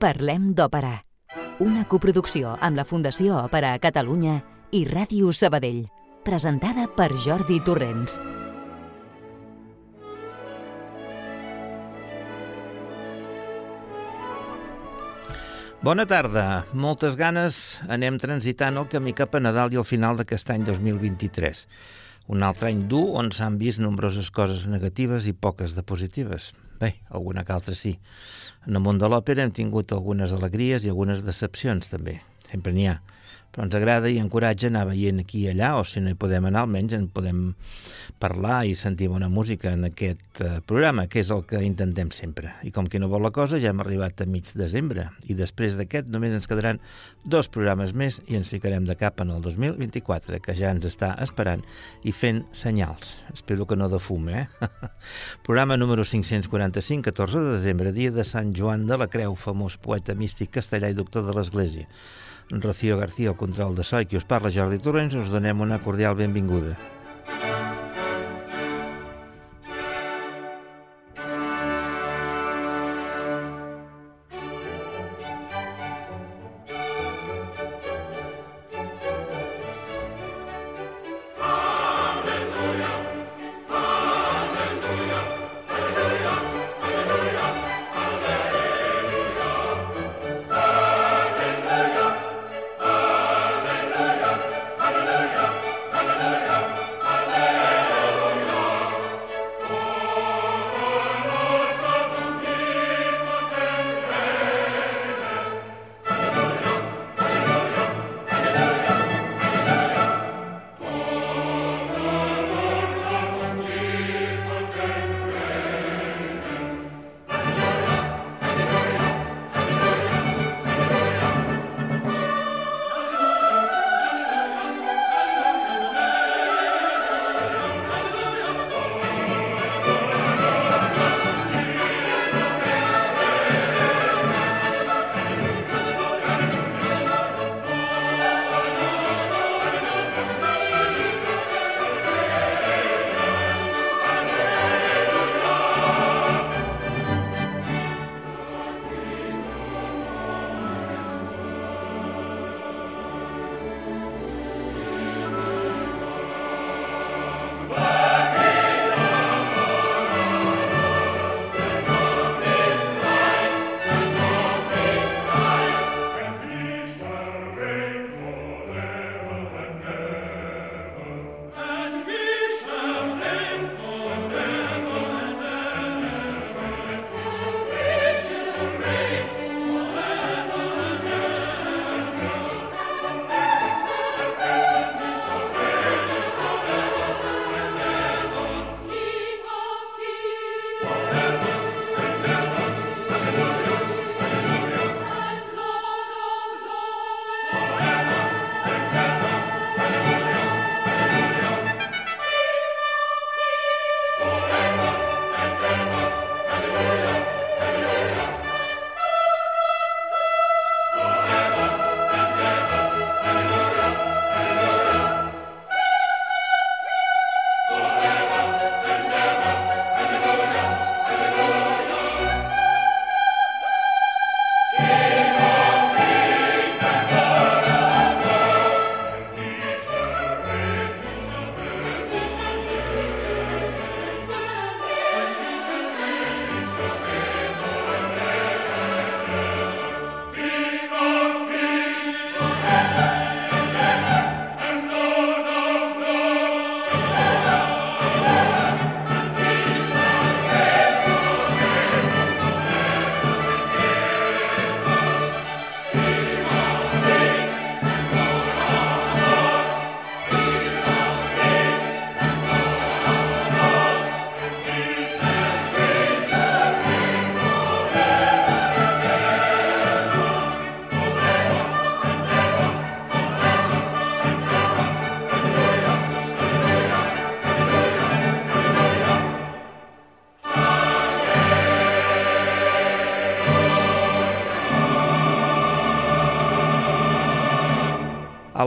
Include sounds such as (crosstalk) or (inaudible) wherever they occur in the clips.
Parlem d'Òpera, una coproducció amb la Fundació Òpera a Catalunya i Ràdio Sabadell, presentada per Jordi Torrents. Bona tarda. Moltes ganes anem transitant el camí cap a Nadal i al final d'aquest any 2023. Un altre any dur on s'han vist nombroses coses negatives i poques de positives. Bé, alguna que altra sí. En el món de l'òpera hem tingut algunes alegries i algunes decepcions, també. Sempre n'hi ha però ens agrada i encoratja anar veient aquí i allà, o si no hi podem anar, almenys en podem parlar i sentir bona música en aquest uh, programa, que és el que intentem sempre. I com que no vol la cosa, ja hem arribat a mig desembre, i després d'aquest només ens quedaran dos programes més i ens ficarem de cap en el 2024, que ja ens està esperant i fent senyals. Espero que no de fum, eh? (laughs) programa número 545, 14 de desembre, dia de Sant Joan de la Creu, famós poeta místic castellà i doctor de l'Església. Rocío García, el control de so, i qui us parla Jordi Torrents, us donem una cordial benvinguda.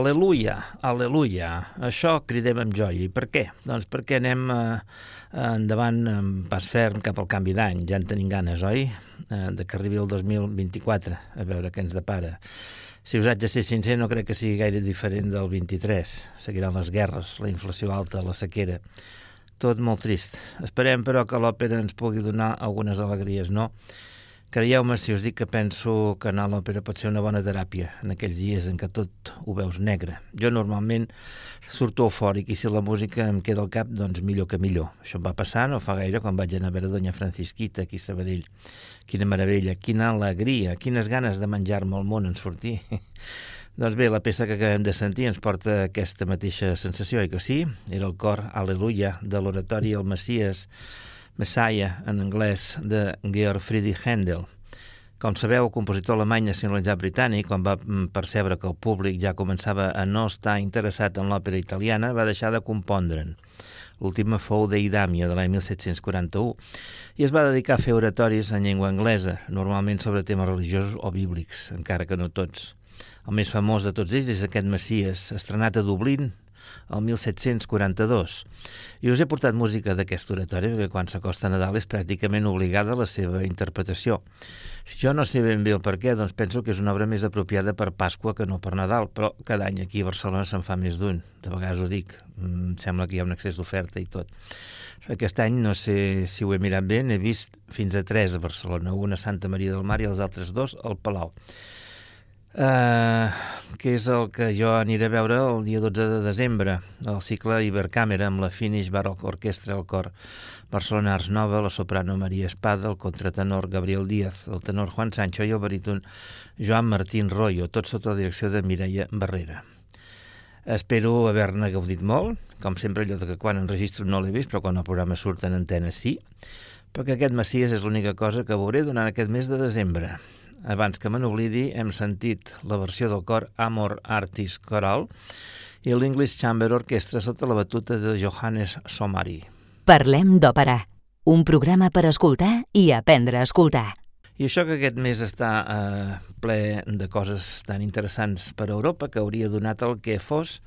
Aleluia, aleluia. Això cridem amb joia. I per què? Doncs perquè anem eh, endavant amb pas ferm cap al canvi d'any. Ja en tenim ganes, oi? Eh, de que arribi el 2024, a veure què ens depara. Si us haig de ser sincer, no crec que sigui gaire diferent del 23. Seguiran les guerres, la inflació alta, la sequera. Tot molt trist. Esperem, però, que l'òpera ens pugui donar algunes alegries, no? Creieu-me si us dic que penso que anar a l'òpera pot ser una bona teràpia en aquells dies en què tot ho veus negre. Jo normalment surto eufòric i si la música em queda al cap, doncs millor que millor. Això em va passar no fa gaire quan vaig anar a veure Doña Francisquita aquí a Sabadell. Quina meravella, quina alegria, quines ganes de menjar-me el món en sortir. (laughs) doncs bé, la peça que acabem de sentir ens porta aquesta mateixa sensació, i que sí? Era el cor Aleluia de l'oratori El Messies Messiah, en anglès, de Georg Friedrich Händel. Com sabeu, el compositor alemany nacionalitzat britànic, quan va mm, percebre que el públic ja començava a no estar interessat en l'òpera italiana, va deixar de compondre'n. L'última fou d'Eidàmia, de l'any 1741, i es va dedicar a fer oratoris en llengua anglesa, normalment sobre temes religiosos o bíblics, encara que no tots. El més famós de tots ells és aquest Messies, estrenat a Dublín el 1742. I us he portat música d'aquest oratori perquè quan s'acosta Nadal és pràcticament obligada la seva interpretació. Jo no sé ben bé el per què, doncs penso que és una obra més apropiada per Pasqua que no per Nadal, però cada any aquí a Barcelona se'n fa més d'un. De vegades ho dic, em sembla que hi ha un excés d'oferta i tot. Aquest any, no sé si ho he mirat bé, n'he vist fins a tres a Barcelona, una a Santa Maria del Mar i els altres dos al Palau eh, que és el que jo aniré a veure el dia 12 de desembre, el cicle Ibercàmera amb la Finish Baroque Orquestra al cor Barcelona Ars Nova, la soprano Maria Espada, el contratenor Gabriel Díaz, el tenor Juan Sancho i el baríton Joan Martín Royo, tot sota la direcció de Mireia Barrera. Espero haver-ne gaudit molt, com sempre allò que quan enregistro no l'he vist, però quan el programa surt en antena sí, perquè aquest Macies és l'única cosa que veuré durant aquest mes de desembre. Abans que me n'oblidi, hem sentit la versió del cor Amor Artis Coral i l'English Chamber Orchestra sota la batuta de Johannes Somari. Parlem d'òpera, un programa per escoltar i aprendre a escoltar. I això que aquest mes està eh, ple de coses tan interessants per a Europa que hauria donat el que fos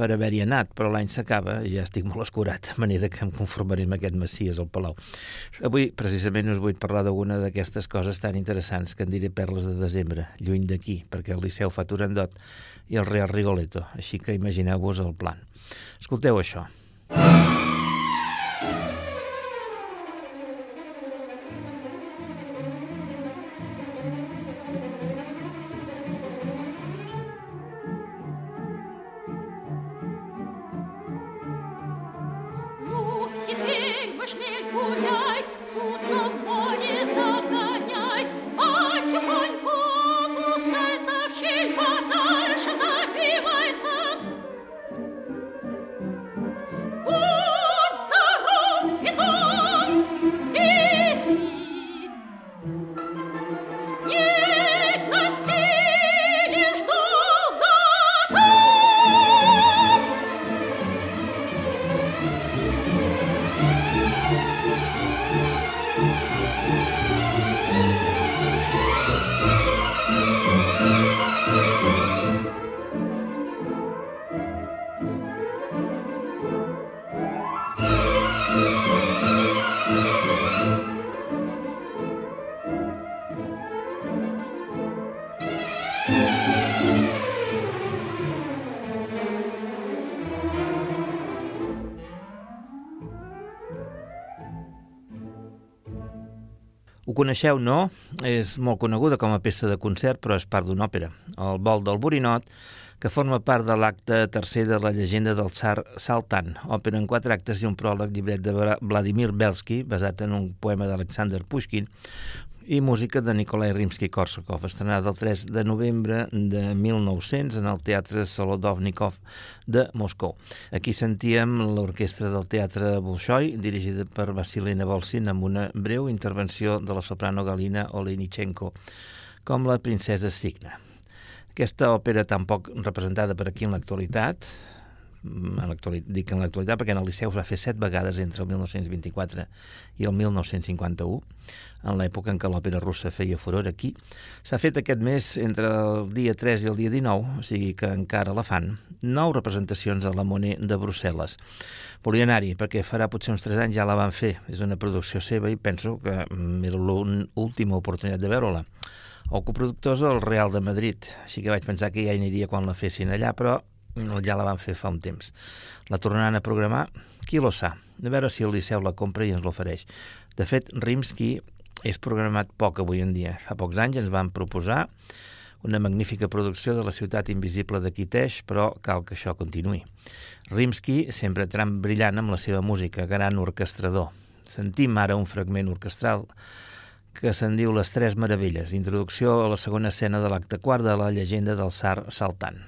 per haver-hi anat, però l'any s'acaba i ja estic molt escurat, de manera que em conformaré amb aquest Messies al Palau. Avui, precisament, us vull parlar d'alguna d'aquestes coses tan interessants que en diré perles de desembre, lluny d'aquí, perquè el Liceu fa Turandot i el Real Rigoletto, així que imagineu-vos el plan. Escolteu això. Música coneixeu, no? És molt coneguda com a peça de concert, però és part d'una òpera. El vol del Borinot, que forma part de l'acte tercer de la llegenda del tsar Saltan, òpera en quatre actes i un pròleg llibret de Vladimir Belsky, basat en un poema d'Alexander Pushkin, i música de Nikolai Rimsky-Korsakov, estrenada el 3 de novembre de 1900 en el Teatre Solodovnikov de Moscou. Aquí sentíem l'orquestra del Teatre Bolshoi, dirigida per Vasilina Volsin, amb una breu intervenció de la soprano Galina Olenichenko, com la princesa Signa. Aquesta òpera tan poc representada per aquí en l'actualitat, en dic en l'actualitat perquè en el Liceu es va fer set vegades entre el 1924 i el 1951, en l'època en què l'òpera russa feia furor aquí. S'ha fet aquest mes entre el dia 3 i el dia 19, o sigui que encara la fan, nou representacions a la Monet de Brussel·les. Volia anar-hi perquè farà potser uns 3 anys ja la van fer, és una producció seva i penso que mm, era l'última oportunitat de veure-la. El coproductor és el Real de Madrid, així que vaig pensar que ja aniria quan la fessin allà, però ja la van fer fa un temps. La tornaran a programar? Qui lo sa? A veure si el Liceu la compra i ens l'ofereix. De fet, Rimsky és programat poc avui en dia. Fa pocs anys ens van proposar una magnífica producció de la ciutat invisible de Quiteix, però cal que això continuï. Rimsky sempre tram brillant amb la seva música, gran orquestrador. Sentim ara un fragment orquestral que se'n diu Les Tres Meravelles, introducció a la segona escena de l'acte quart de la llegenda del Sar Saltant.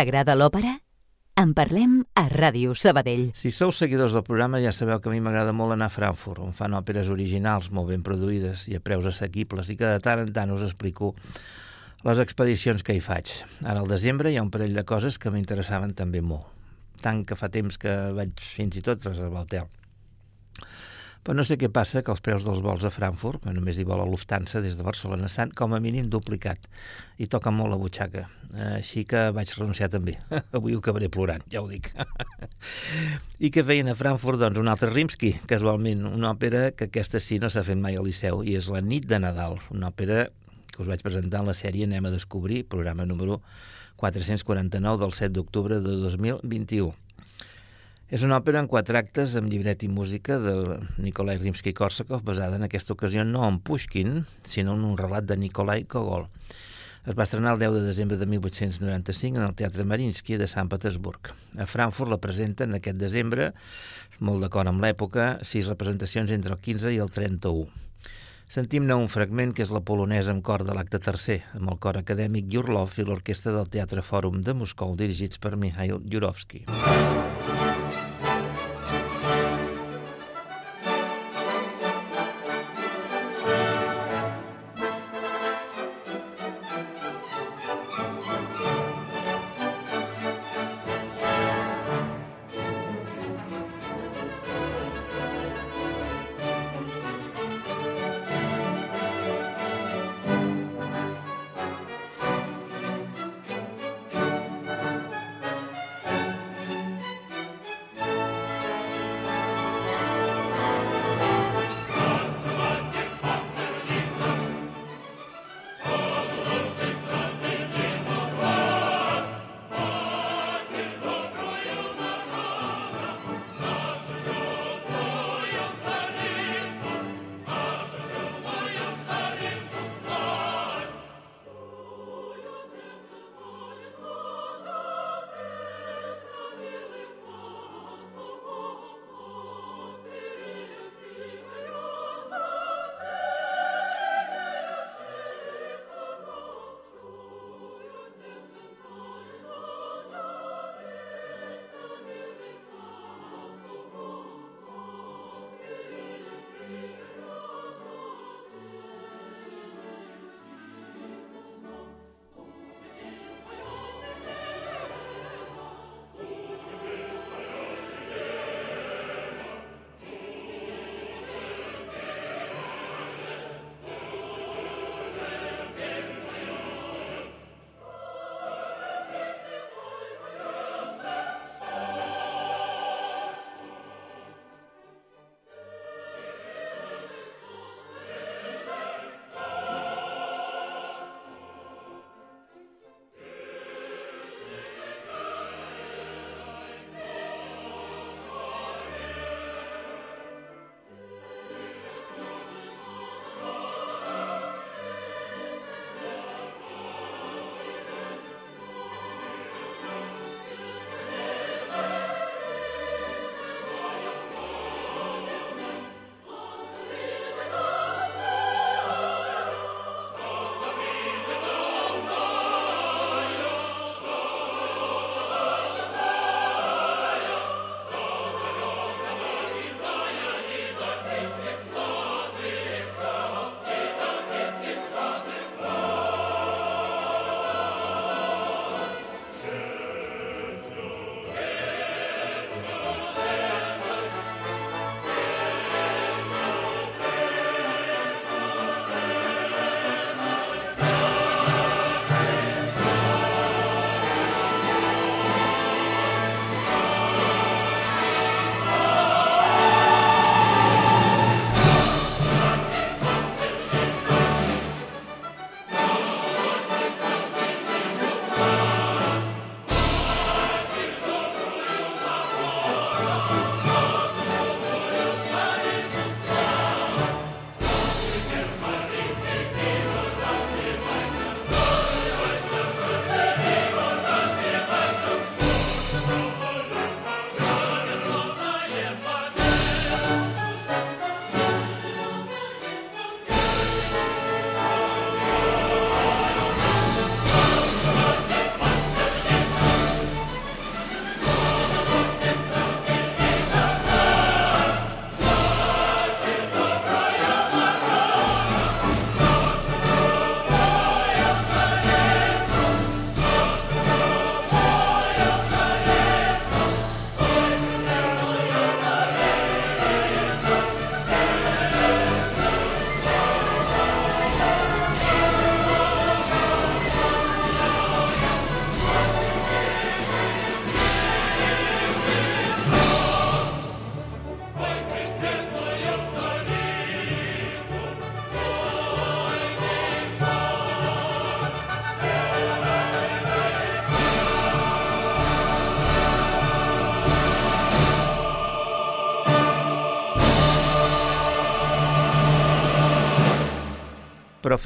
T'agrada l'òpera? En parlem a Ràdio Sabadell. Si sou seguidors del programa ja sabeu que a mi m'agrada molt anar a Frankfurt, on fan òperes originals molt ben produïdes i a preus assequibles i que de tant en tant us explico les expedicions que hi faig. Ara al desembre hi ha un parell de coses que m'interessaven també molt. Tant que fa temps que vaig fins i tot reservar hotel. Però no sé què passa, que els preus dels vols a Frankfurt, que només hi vola Lufthansa des de Barcelona, s'han com a mínim duplicat i toca molt la butxaca. Així que vaig renunciar també. (laughs) Avui ho acabaré plorant, ja ho dic. (laughs) I què feien a Frankfurt? Doncs un altre Rimsky, casualment, una òpera que aquesta sí no s'ha fet mai al Liceu, i és La nit de Nadal, una òpera que us vaig presentar en la sèrie Anem a descobrir, programa número 449 del 7 d'octubre de 2021. És una òpera en quatre actes amb llibret i música de Nikolai Rimsky-Korsakov, basada en aquesta ocasió no en Pushkin, sinó en un relat de Nikolai Gogol. Es va estrenar el 10 de desembre de 1895 en el Teatre Marinsky de Sant Petersburg. A Frankfurt la presenten aquest desembre, molt d'acord amb l'època, sis representacions entre el 15 i el 31. Sentim-ne un fragment que és la polonesa amb cor de l'acte tercer, amb el cor acadèmic Yurlov i l'orquestra del Teatre Fòrum de Moscou dirigits per Mikhail Jurovsky. Música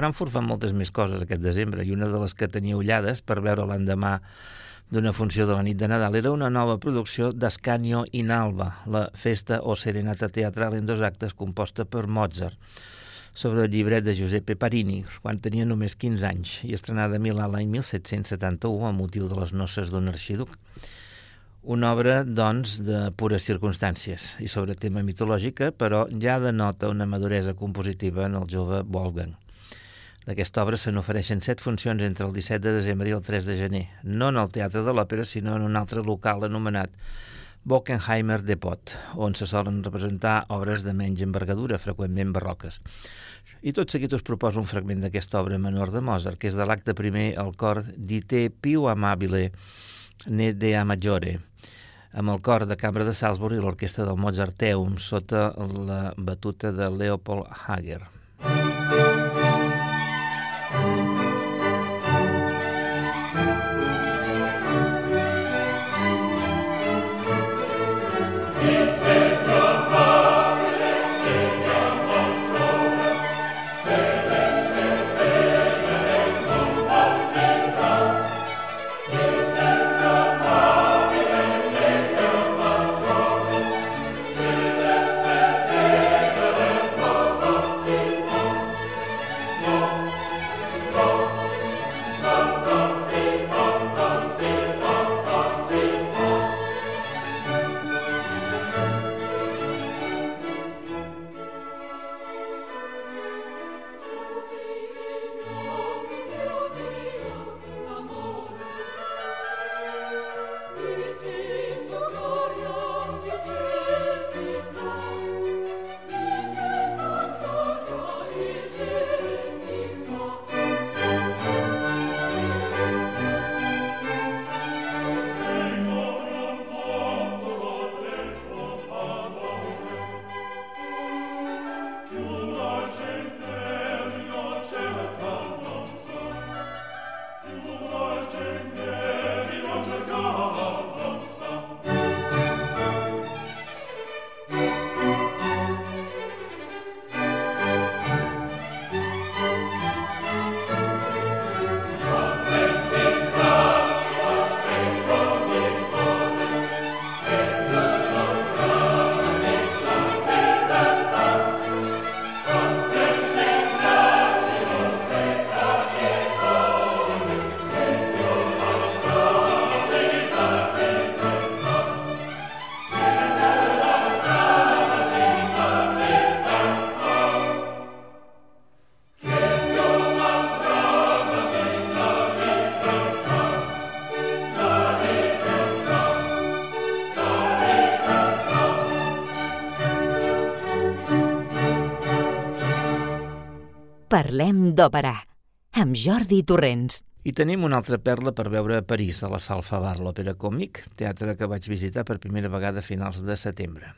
Frankfurt fa moltes més coses aquest desembre i una de les que tenia ullades per veure l'endemà d'una funció de la nit de Nadal era una nova producció d'Ascanio in Alba, la festa o serenata teatral en dos actes composta per Mozart, sobre el llibret de Giuseppe Parini, quan tenia només 15 anys, i estrenada a Milà l'any 1771 a motiu de les noces d'un arxiduc. Una obra, doncs, de pures circumstàncies i sobre tema mitològica, però ja denota una maduresa compositiva en el jove Wolfgang. D'aquesta obra se n'ofereixen set funcions entre el 17 de desembre i el 3 de gener, no en el Teatre de l'Òpera, sinó en un altre local anomenat Bockenheimer Depot, on se solen representar obres de menys envergadura, freqüentment barroques. I tot seguit us proposo un fragment d'aquesta obra menor de Mozart, que és de l'acte primer al cor Dite più amabile ne de a maggiore, amb el cor de cambra de Salzburg i l'orquestra del Mozarteum sota la batuta de Leopold Hager. Música d'òpera, amb Jordi Torrents. I tenim una altra perla per veure a París, a la Salfa Bar, l'Òpera Còmic, teatre que vaig visitar per primera vegada a finals de setembre.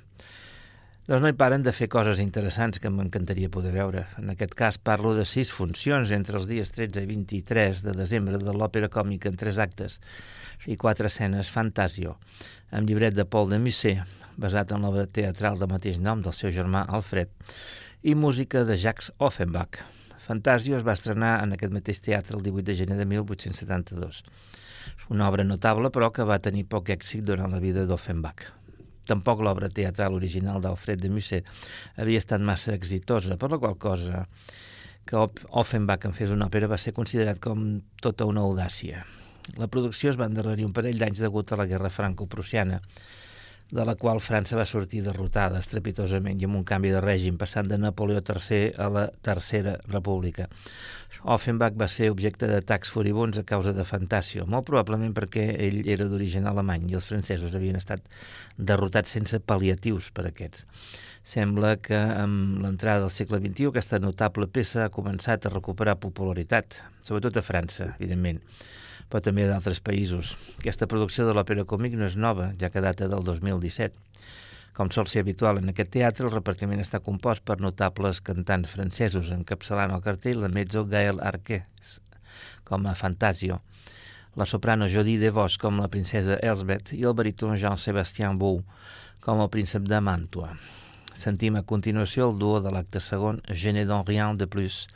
Doncs no hi paren de fer coses interessants que m'encantaria poder veure. En aquest cas parlo de sis funcions entre els dies 13 i 23 de desembre de l'Òpera Còmica en tres actes i quatre escenes Fantasio, amb llibret de Paul de Musset, basat en l'obra teatral de mateix nom del seu germà Alfred, i música de Jacques Offenbach, Fantasio es va estrenar en aquest mateix teatre el 18 de gener de 1872. Una obra notable, però que va tenir poc èxit durant la vida d'Offenbach. Tampoc l'obra teatral original d'Alfred de Musset havia estat massa exitosa, per la qual cosa que Offenbach en fes una òpera va ser considerat com tota una audàcia. La producció es va endarrerir un parell d'anys degut a la guerra franco-prussiana, de la qual França va sortir derrotada estrepitosament i amb un canvi de règim, passant de Napoleó III a la Tercera República. Offenbach va ser objecte d'atacs furibuns a causa de Fantasio, molt probablement perquè ell era d'origen alemany i els francesos havien estat derrotats sense pal·liatius per aquests. Sembla que amb l'entrada del segle XXI aquesta notable peça ha començat a recuperar popularitat, sobretot a França, evidentment però també d'altres països. Aquesta producció de l'òpera còmic no és nova, ja que data del 2017. Com sol ser habitual en aquest teatre, el repartiment està compost per notables cantants francesos, encapçalant el cartell la mezzo Gaël Arquès, com a Fantasio, la soprano Jodie DeVos com la princesa Elsbeth i el baríton Jean-Sébastien Bou com el príncep de Màntua. Sentim a continuació el duo de l'acte segon Je n'ai rien de plus,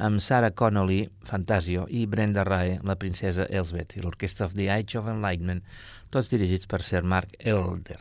amb Sarah Connolly, Fantasio, i Brenda Rae, la princesa Elsbeth, i l'Orquestra of the Age of Enlightenment, tots dirigits per Sir Mark Elder.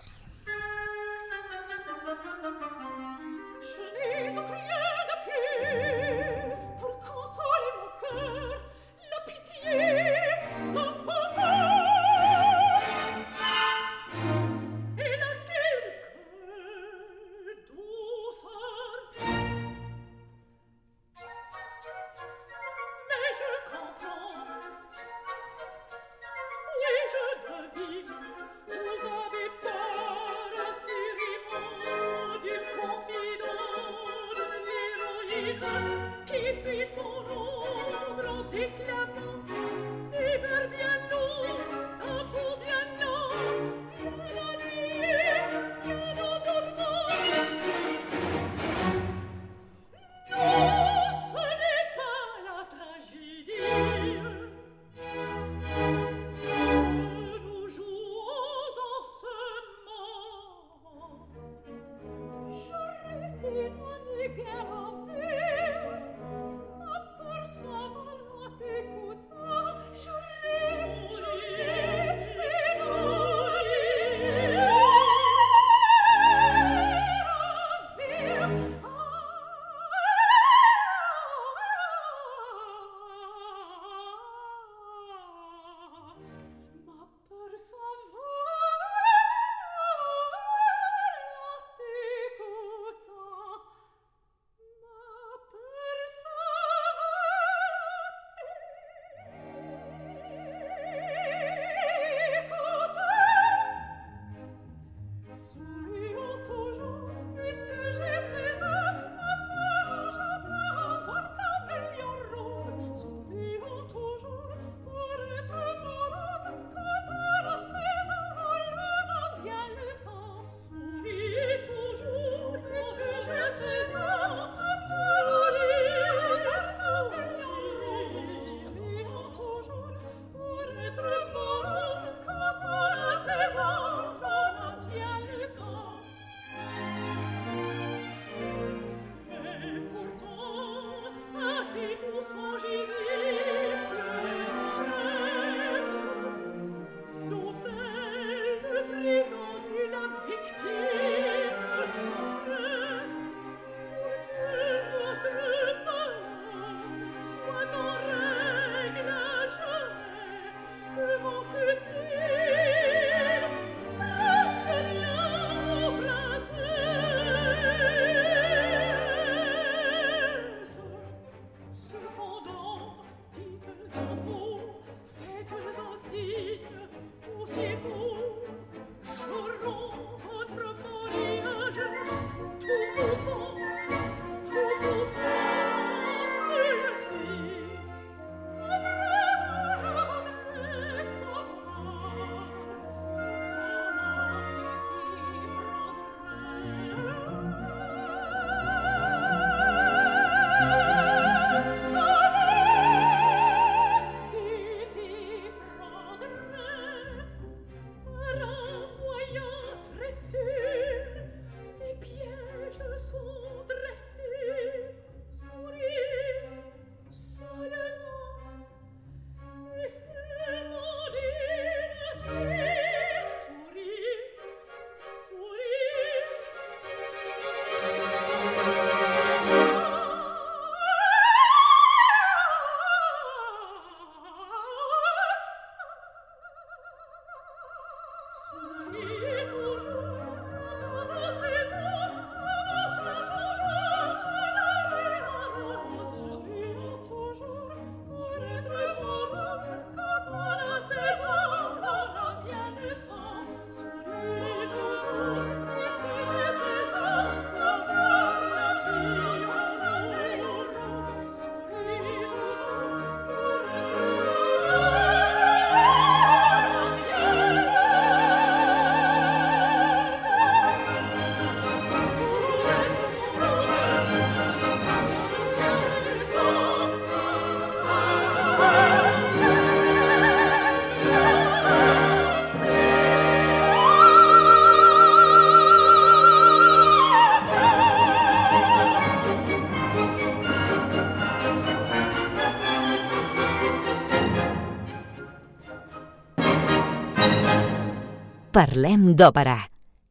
Parlem d'òpera.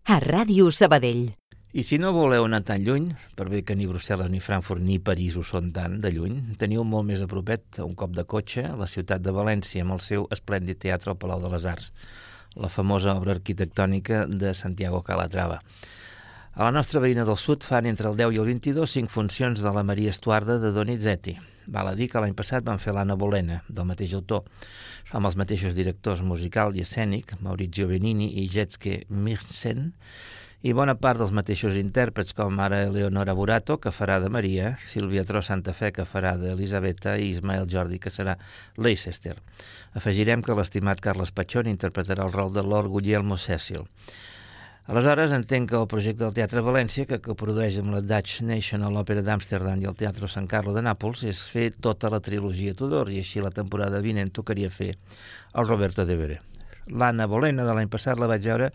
A Ràdio Sabadell. I si no voleu anar tan lluny, per bé que ni Brussel·les, ni Frankfurt, ni París ho són tant de lluny, teniu molt més a propet, un cop de cotxe, a la ciutat de València, amb el seu esplèndid teatre al Palau de les Arts, la famosa obra arquitectònica de Santiago Calatrava. A la nostra veïna del sud fan entre el 10 i el 22 cinc funcions de la Maria Estuarda de Donizetti. Val a dir que l'any passat van fer l'Anna Bolena, del mateix autor, amb els mateixos directors musical i escènic, Maurizio Benini i Jetske Mirsen, i bona part dels mateixos intèrprets com ara Eleonora Burato, que farà de Maria, Sílvia Tro Santa Fe, que farà d'Elisabetta, i Ismael Jordi, que serà Leicester. Afegirem que l'estimat Carles Pachón interpretarà el rol de Lord Guglielmo Cecil. Aleshores, entenc que el projecte del Teatre València, que coprodueix amb la Dutch National Opera d'Amsterdam i el Teatre San Carlo de Nàpols, és fer tota la trilogia Tudor, i així la temporada vinent tocaria fer el Roberto de Vere. L'Anna Bolena de l'any passat la vaig veure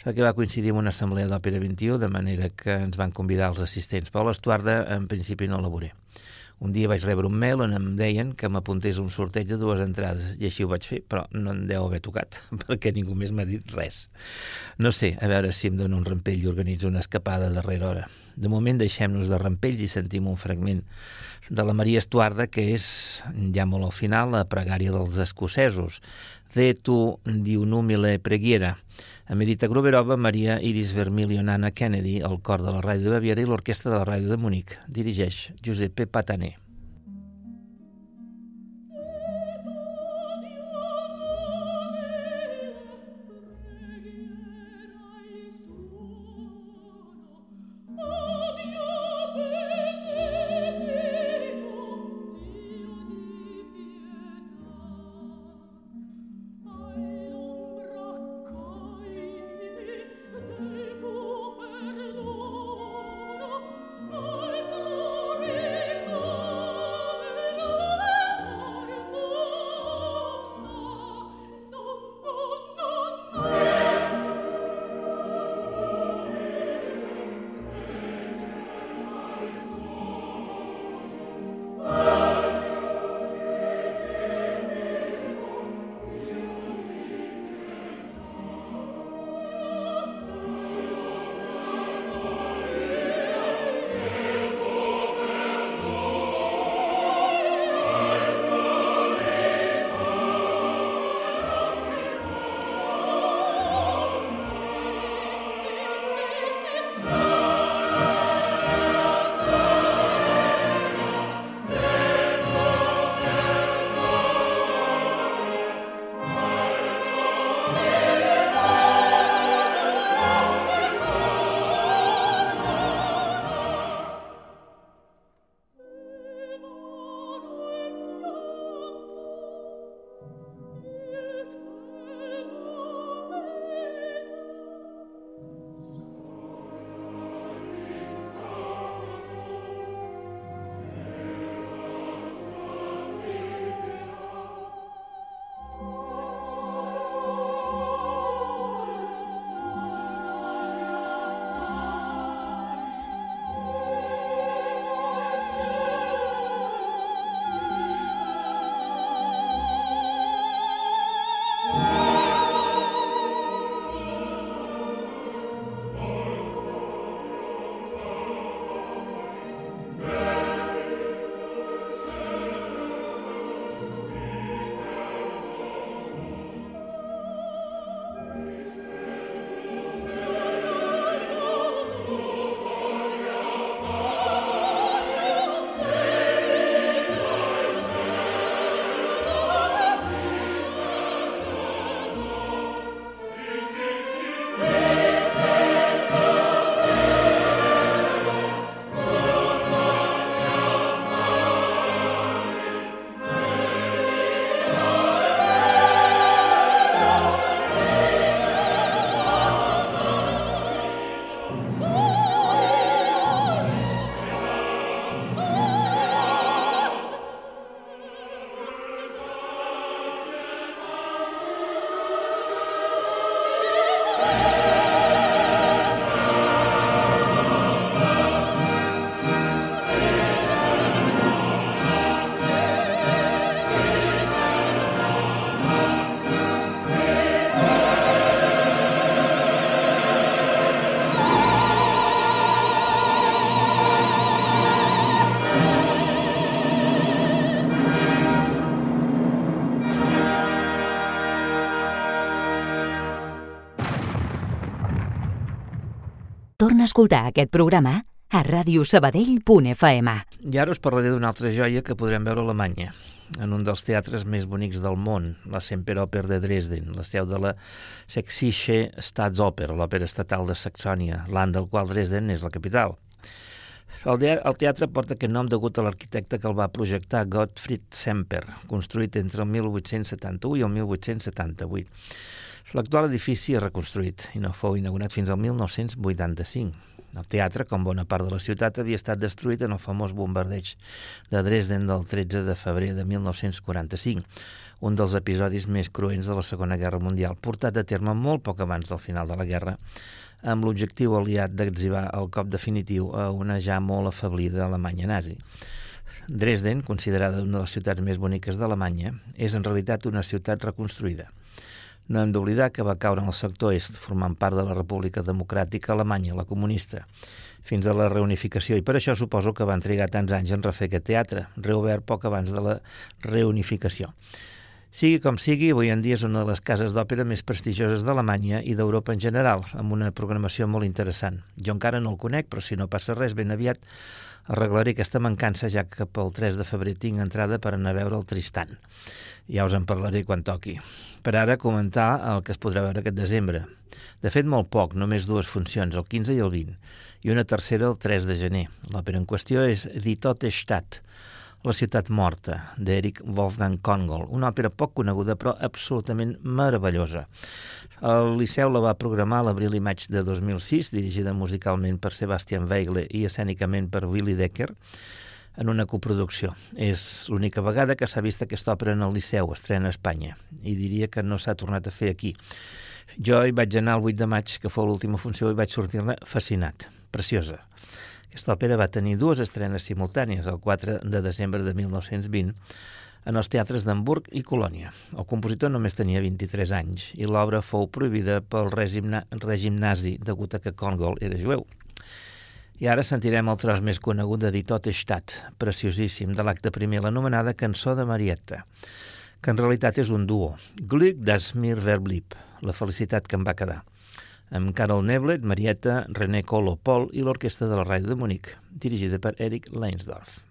perquè va coincidir amb una assemblea d'Òpera 21, de manera que ens van convidar els assistents. Però l'Estuarda, en principi, no la veuré. Un dia vaig rebre un mail on em deien que m'apuntés un sorteig de dues entrades i així ho vaig fer, però no em deu haver tocat (laughs) perquè ningú més m'ha dit res. No sé, a veure si em dono un rampell i organitzo una escapada darrere hora. De moment deixem-nos de rampells i sentim un fragment de la Maria Estuarda, que és, ja molt al final, la pregària dels escocesos. De tu diunumile preghiera. A Medita Gruberova, Maria Iris Vermilion Anna Kennedy, el cor de la Ràdio de Baviera i l'Orquestra de la Ràdio de Munic. Dirigeix Giuseppe Pataner. Escoltar aquest programa a radiosabadell.fm. I ara us parlaré d'una altra joia que podrem veure a Alemanya, en un dels teatres més bonics del món, la Semperoper de Dresden, la seu de la Sächsische Staatsoper, l'òpera estatal de Saxònia, l'any del qual Dresden és la capital. El teatre porta aquest nom degut a l'arquitecte que el va projectar, Gottfried Semper, construït entre el 1871 i el 1878. L'actual edifici és reconstruït i no fou inaugurat fins al 1985. El teatre, com bona part de la ciutat, havia estat destruït en el famós bombardeig de Dresden del 13 de febrer de 1945, un dels episodis més cruents de la Segona Guerra Mundial, portat a terme molt poc abans del final de la guerra, amb l'objectiu aliat d'exhibar el cop definitiu a una ja molt afablida Alemanya nazi. Dresden, considerada una de les ciutats més boniques d'Alemanya, és en realitat una ciutat reconstruïda. No hem d'oblidar que va caure en el sector est, formant part de la República Democràtica Alemanya, la comunista, fins a la reunificació, i per això suposo que van trigar tants anys en refer aquest teatre, reobert poc abans de la reunificació. Sigui com sigui, avui en dia és una de les cases d'òpera més prestigioses d'Alemanya i d'Europa en general, amb una programació molt interessant. Jo encara no el conec, però si no passa res, ben aviat arreglaré aquesta mancança, ja que pel 3 de febrer tinc entrada per anar a veure el Tristan. Ja us en parlaré quan toqui. Per ara, comentar el que es podrà veure aquest desembre. De fet, molt poc, només dues funcions, el 15 i el 20, i una tercera el 3 de gener. L'òpera en qüestió és Die Tote Stadt, la ciutat morta, d'Eric Wolfgang Kongol, una òpera poc coneguda però absolutament meravellosa. El Liceu la va programar l'abril i maig de 2006, dirigida musicalment per Sebastian Weigle i escènicament per Willy Decker, en una coproducció. És l'única vegada que s'ha vist aquesta òpera en el Liceu, estrena a Espanya, i diria que no s'ha tornat a fer aquí. Jo hi vaig anar el 8 de maig, que fou l'última funció, i vaig sortir-ne fascinat. Preciosa. Aquesta òpera va tenir dues estrenes simultànies, el 4 de desembre de 1920, en els teatres d'Hamburg i Colònia. El compositor només tenia 23 anys i l'obra fou prohibida pel règim, règim nazi degut a que Kongol era jueu. I ara sentirem el tros més conegut de Ditot Estat, preciosíssim, de l'acte primer, l'anomenada Cançó de Marietta, que en realitat és un duo, Glück das mir verblieb, la felicitat que em va quedar, amb Carol Neblet, Marietta, René Colo, Pol i l'orquestra de la Ràdio de Munic, dirigida per Eric Leinsdorf.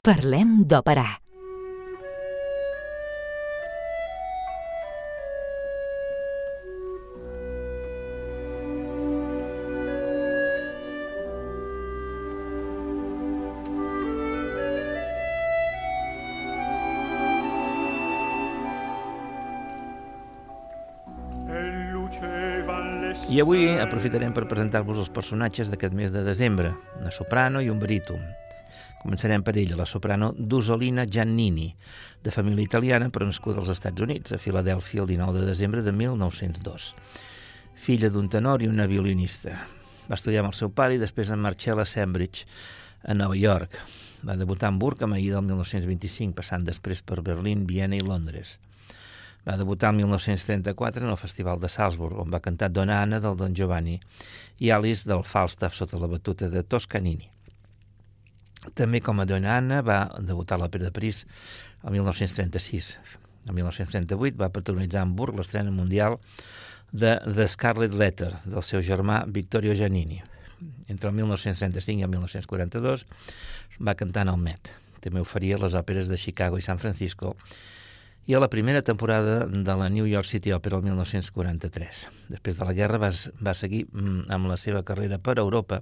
Parlem d'òpera. I avui aprofitarem per presentar-vos els personatges d'aquest mes de desembre, una soprano i un baríton. Començarem per ella, la soprano Dusolina Giannini, de família italiana però nascuda als Estats Units, a Filadèlfia el 19 de desembre de 1902. Filla d'un tenor i una violinista. Va estudiar amb el seu pare i després en Marcella Sembridge, a Nova York. Va debutar a Hamburg a Maí del 1925, passant després per Berlín, Viena i Londres. Va debutar el 1934 en el Festival de Salzburg, on va cantar Donna Anna del Don Giovanni i Alice del Falstaff sota la batuta de Toscanini. També com a Donna Anna va debutar a l'Òpera de París el 1936. El 1938 va protagonitzar a Hamburg l'estrena mundial de The Scarlet Letter del seu germà Vittorio Giannini. Entre el 1935 i el 1942 va cantar en el Met. També oferia les òperes de Chicago i San Francisco i a la primera temporada de la New York City Opera el 1943. Després de la guerra va, va seguir mm, amb la seva carrera per Europa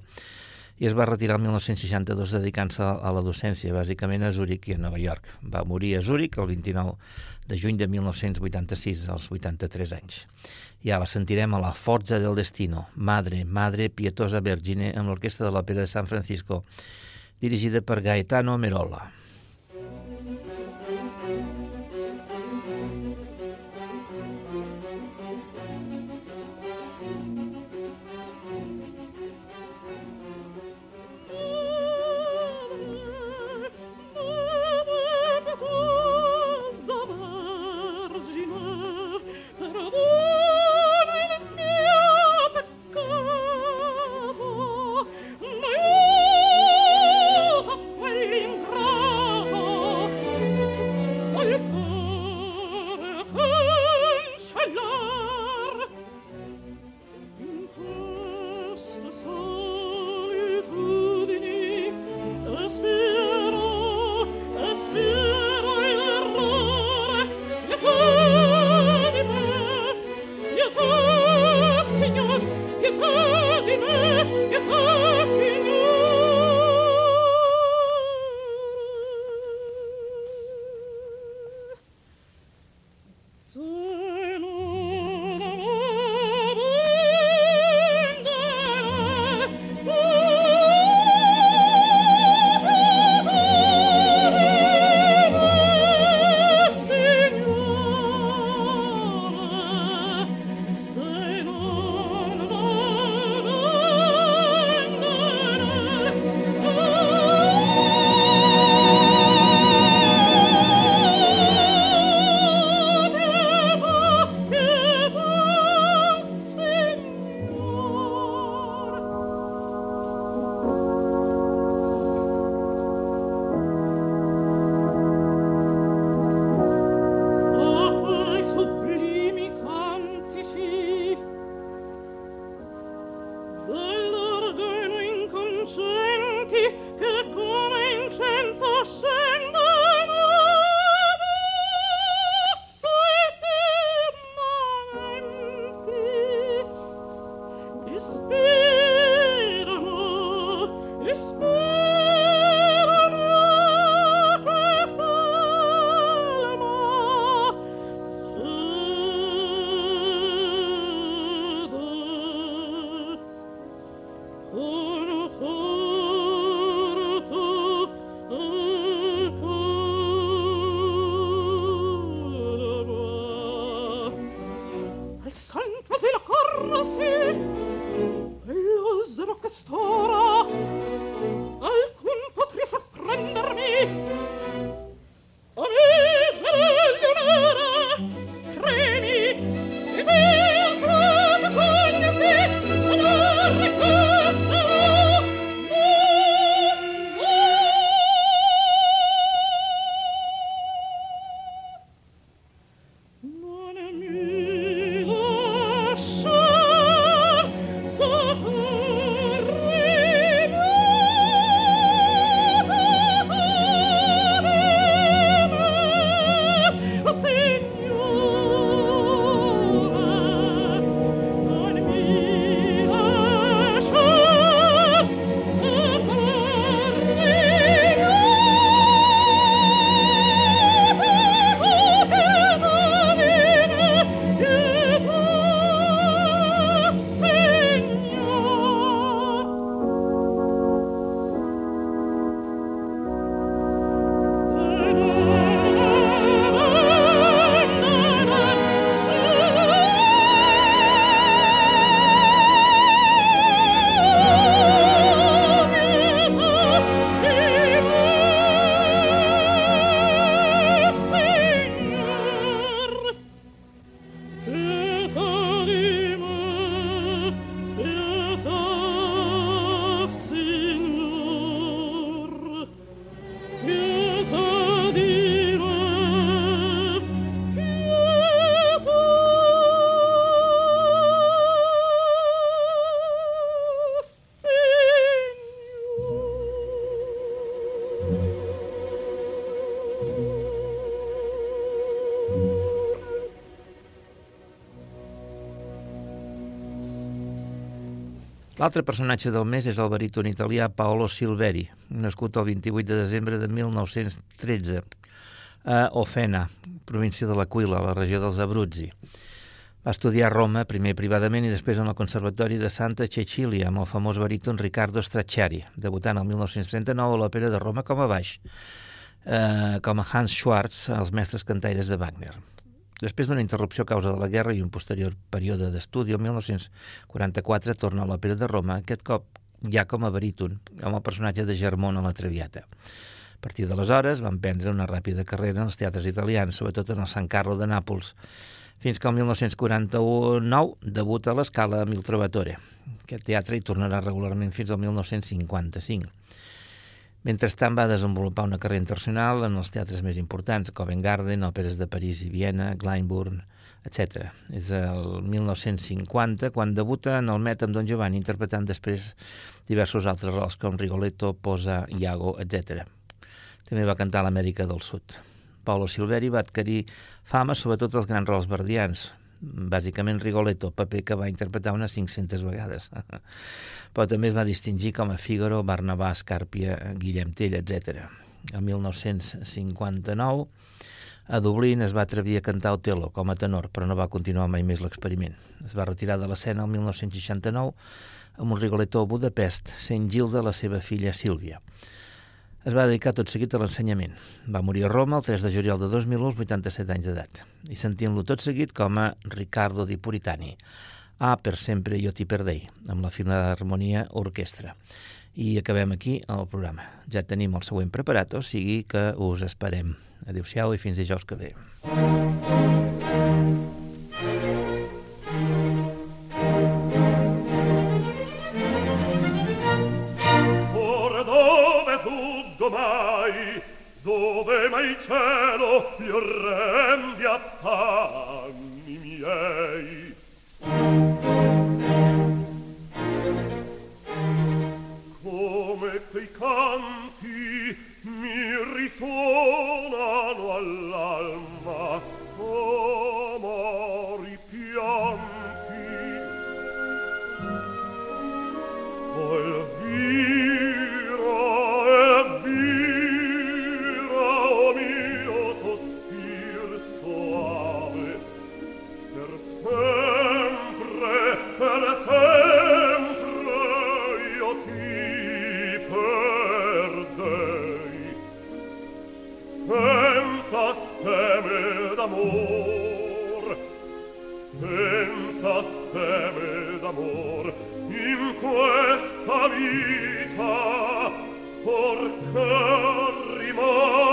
i es va retirar el 1962 dedicant-se a la docència, bàsicament a Zúrich i a Nova York. Va morir a Zúrich el 29 de juny de 1986, als 83 anys. Ara la sentirem a la Forza del Destino, Madre, Madre Pietosa Vergine, amb l'Orquestra de l'Òpera de San Francisco, dirigida per Gaetano Merola. lascia L'altre personatge del mes és el baríton italià Paolo Silveri, nascut el 28 de desembre de 1913 a Ofena, província de l'Aquila, la regió dels Abruzzi. Va estudiar a Roma, primer privadament i després en el Conservatori de Santa Cecilia amb el famós baríton Riccardo Stracciari, debutant el 1939 a l'Òpera de Roma com a baix, eh, com a Hans Schwarz, als mestres cantaires de Wagner. Després d'una interrupció a causa de la guerra i un posterior període d'estudi, el 1944 torna a l'Òpera de Roma, aquest cop ja com a baríton, amb el personatge de Germont a la Traviata. A partir d'aleshores van prendre una ràpida carrera en els teatres italians, sobretot en el San Carlo de Nàpols, fins que el 1949 debuta a l'escala amb Il Trovatore. Aquest teatre hi tornarà regularment fins al 1955. Mentrestant va desenvolupar una carrera internacional en els teatres més importants, Covent Garden, òperes de París i Viena, Glyndebourne, etc. És el 1950 quan debuta en el Met amb Don Giovanni, interpretant després diversos altres rols com Rigoletto, Posa, Iago, etc. També va cantar a l'Amèrica del Sud. Paolo Silveri va adquirir fama sobretot els grans rols verdians, bàsicament Rigoletto, paper que va interpretar unes 500 vegades. (laughs) Però també es va distingir com a Figaro, Barnabà, Escàrpia, Guillem Tell, etc. El 1959 A Dublín es va atrevir a cantar Otelo com a tenor, però no va continuar mai més l'experiment. Es va retirar de l'escena el 1969 amb un rigoletó a Budapest, sent Gilda la seva filla Sílvia. Es va dedicar tot seguit a l'ensenyament. Va morir a Roma el 3 de juliol de 2001, als 87 anys d'edat. I sentint-lo tot seguit com a Riccardo di Puritani. Ah, per sempre jo t'hi perdei, amb la Filharmonia Orquestra. I acabem aquí el programa. Ja tenim el següent preparat, o sigui que us esperem. Adéu-siau i fins dijous que ve. mai, il cielo gli orrendi a miei. Come quei canti mi risuonano all'alma oh senza speme d'amor in questa vita porca rimane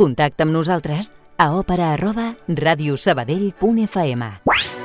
Contacta amb nosaltres a òpera arroba radiosabadell.fm.